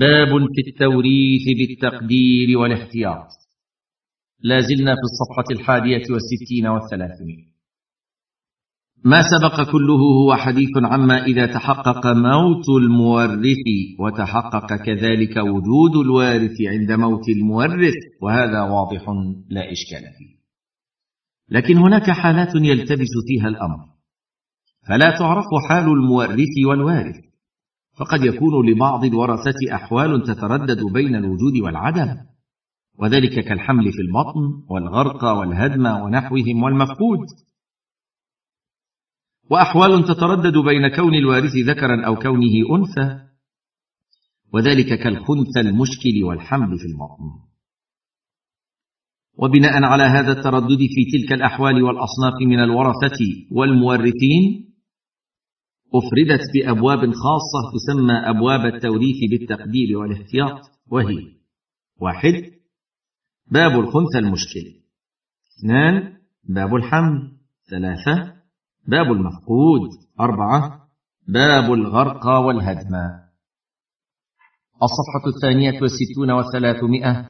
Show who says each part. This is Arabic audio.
Speaker 1: باب في التوريث بالتقدير والاحتياط. لا زلنا في الصفحة الحادية والستين والثلاثمائة. ما سبق كله هو حديث عما إذا تحقق موت المورث وتحقق كذلك وجود الوارث عند موت المورث وهذا واضح لا إشكال فيه. لكن هناك حالات يلتبس فيها الأمر. فلا تعرف حال المورث والوارث. فقد يكون لبعض الورثة أحوال تتردد بين الوجود والعدم وذلك كالحمل في البطن والغرق والهدم ونحوهم والمفقود. وأحوال تتردد بين كون الوارث ذكرا أو كونه أنثى وذلك كالخنثى المشكل والحمل في البطن وبناء على هذا التردد في تلك الأحوال والأصناف من الورثة والمورثين أفردت بأبواب خاصة تسمى أبواب التوريث بالتقدير والاحتياط وهي واحد باب الخنثى المشكل. اثنان باب الحمل. ثلاثة باب المفقود. أربعة باب الغرق والهدم. الصفحة الثانية والستون والثلاثمائه